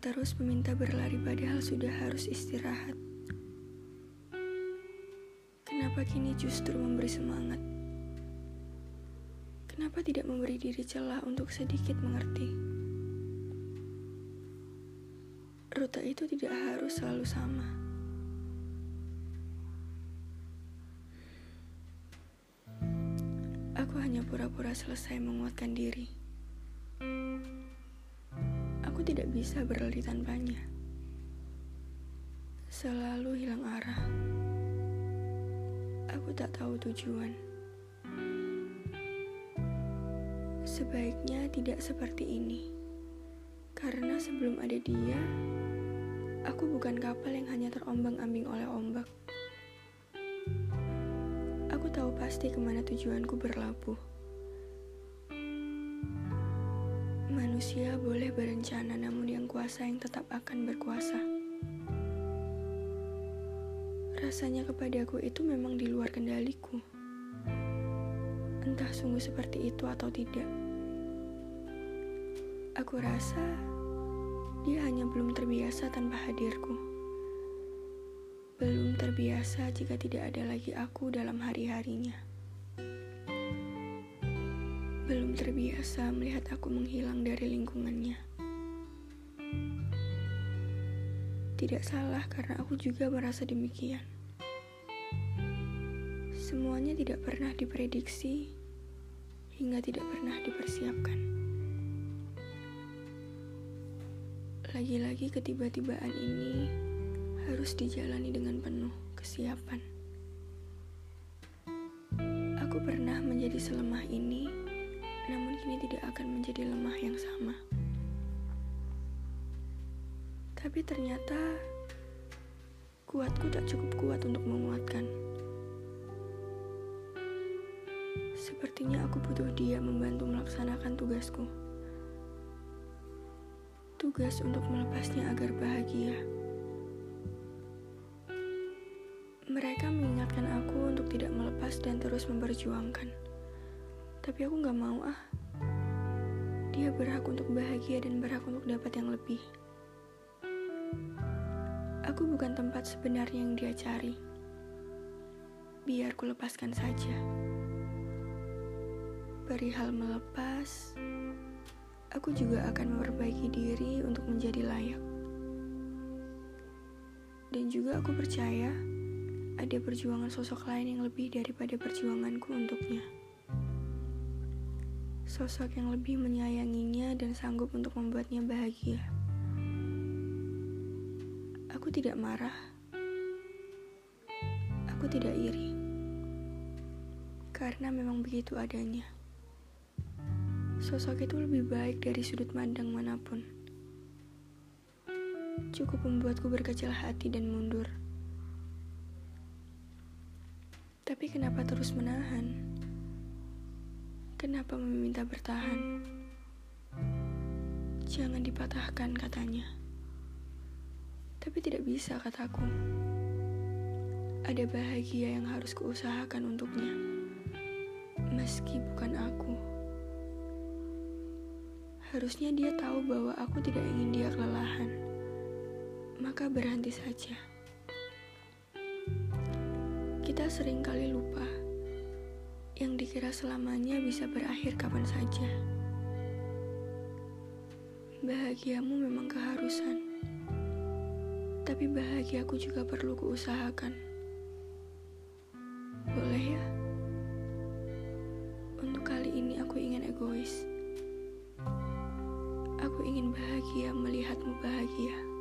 terus meminta berlari padahal sudah harus istirahat. Kenapa kini justru memberi semangat? Kenapa tidak memberi diri celah untuk sedikit mengerti? Rute itu tidak harus selalu sama. Aku hanya pura-pura selesai menguatkan diri. Tidak bisa berlari tanpanya. Selalu hilang arah. Aku tak tahu tujuan. Sebaiknya tidak seperti ini. Karena sebelum ada dia, aku bukan kapal yang hanya terombang-ambing oleh ombak. Aku tahu pasti ke mana tujuanku berlabuh. Manusia boleh berencana namun yang kuasa yang tetap akan berkuasa. Rasanya kepadaku itu memang di luar kendaliku. Entah sungguh seperti itu atau tidak. Aku rasa dia hanya belum terbiasa tanpa hadirku. Belum terbiasa jika tidak ada lagi aku dalam hari-harinya. Belum terbiasa melihat aku menghilang dari lingkungannya. Tidak salah karena aku juga merasa demikian. Semuanya tidak pernah diprediksi hingga tidak pernah dipersiapkan. Lagi-lagi ketiba-tibaan ini harus dijalani dengan penuh kesiapan. Aku pernah menjadi selemah ini, namun kini tidak akan menjadi lemah yang sama. Tapi ternyata kuatku tak cukup kuat untuk menguatkan. Sepertinya aku butuh dia membantu melaksanakan tugasku tugas untuk melepasnya agar bahagia. Mereka mengingatkan aku untuk tidak melepas dan terus memperjuangkan. Tapi aku gak mau ah. Dia berhak untuk bahagia dan berhak untuk dapat yang lebih. Aku bukan tempat sebenarnya yang dia cari. Biar ku lepaskan saja. Perihal melepas, aku juga akan memperbaiki diri untuk menjadi layak. Dan juga aku percaya ada perjuangan sosok lain yang lebih daripada perjuanganku untuknya. Sosok yang lebih menyayanginya dan sanggup untuk membuatnya bahagia. Aku tidak marah. Aku tidak iri. Karena memang begitu adanya. Sosok itu lebih baik dari sudut pandang mana pun. Cukup membuatku berkecil hati dan mundur. Tapi kenapa terus menahan? Kenapa meminta bertahan? Jangan dipatahkan katanya. Tapi tidak bisa kataku. Ada bahagia yang harus kuusahakan untuknya. Meski bukan aku. Harusnya dia tahu bahwa aku tidak ingin dia kelelahan. Maka berhenti saja. Kita sering kali lupa yang dikira selamanya bisa berakhir kapan saja. Bahagiamu memang keharusan, tapi bahagiaku juga perlu kuusahakan. Boleh ya? Untuk kali ini aku ingin egois. Aku ingin bahagia melihatmu bahagia.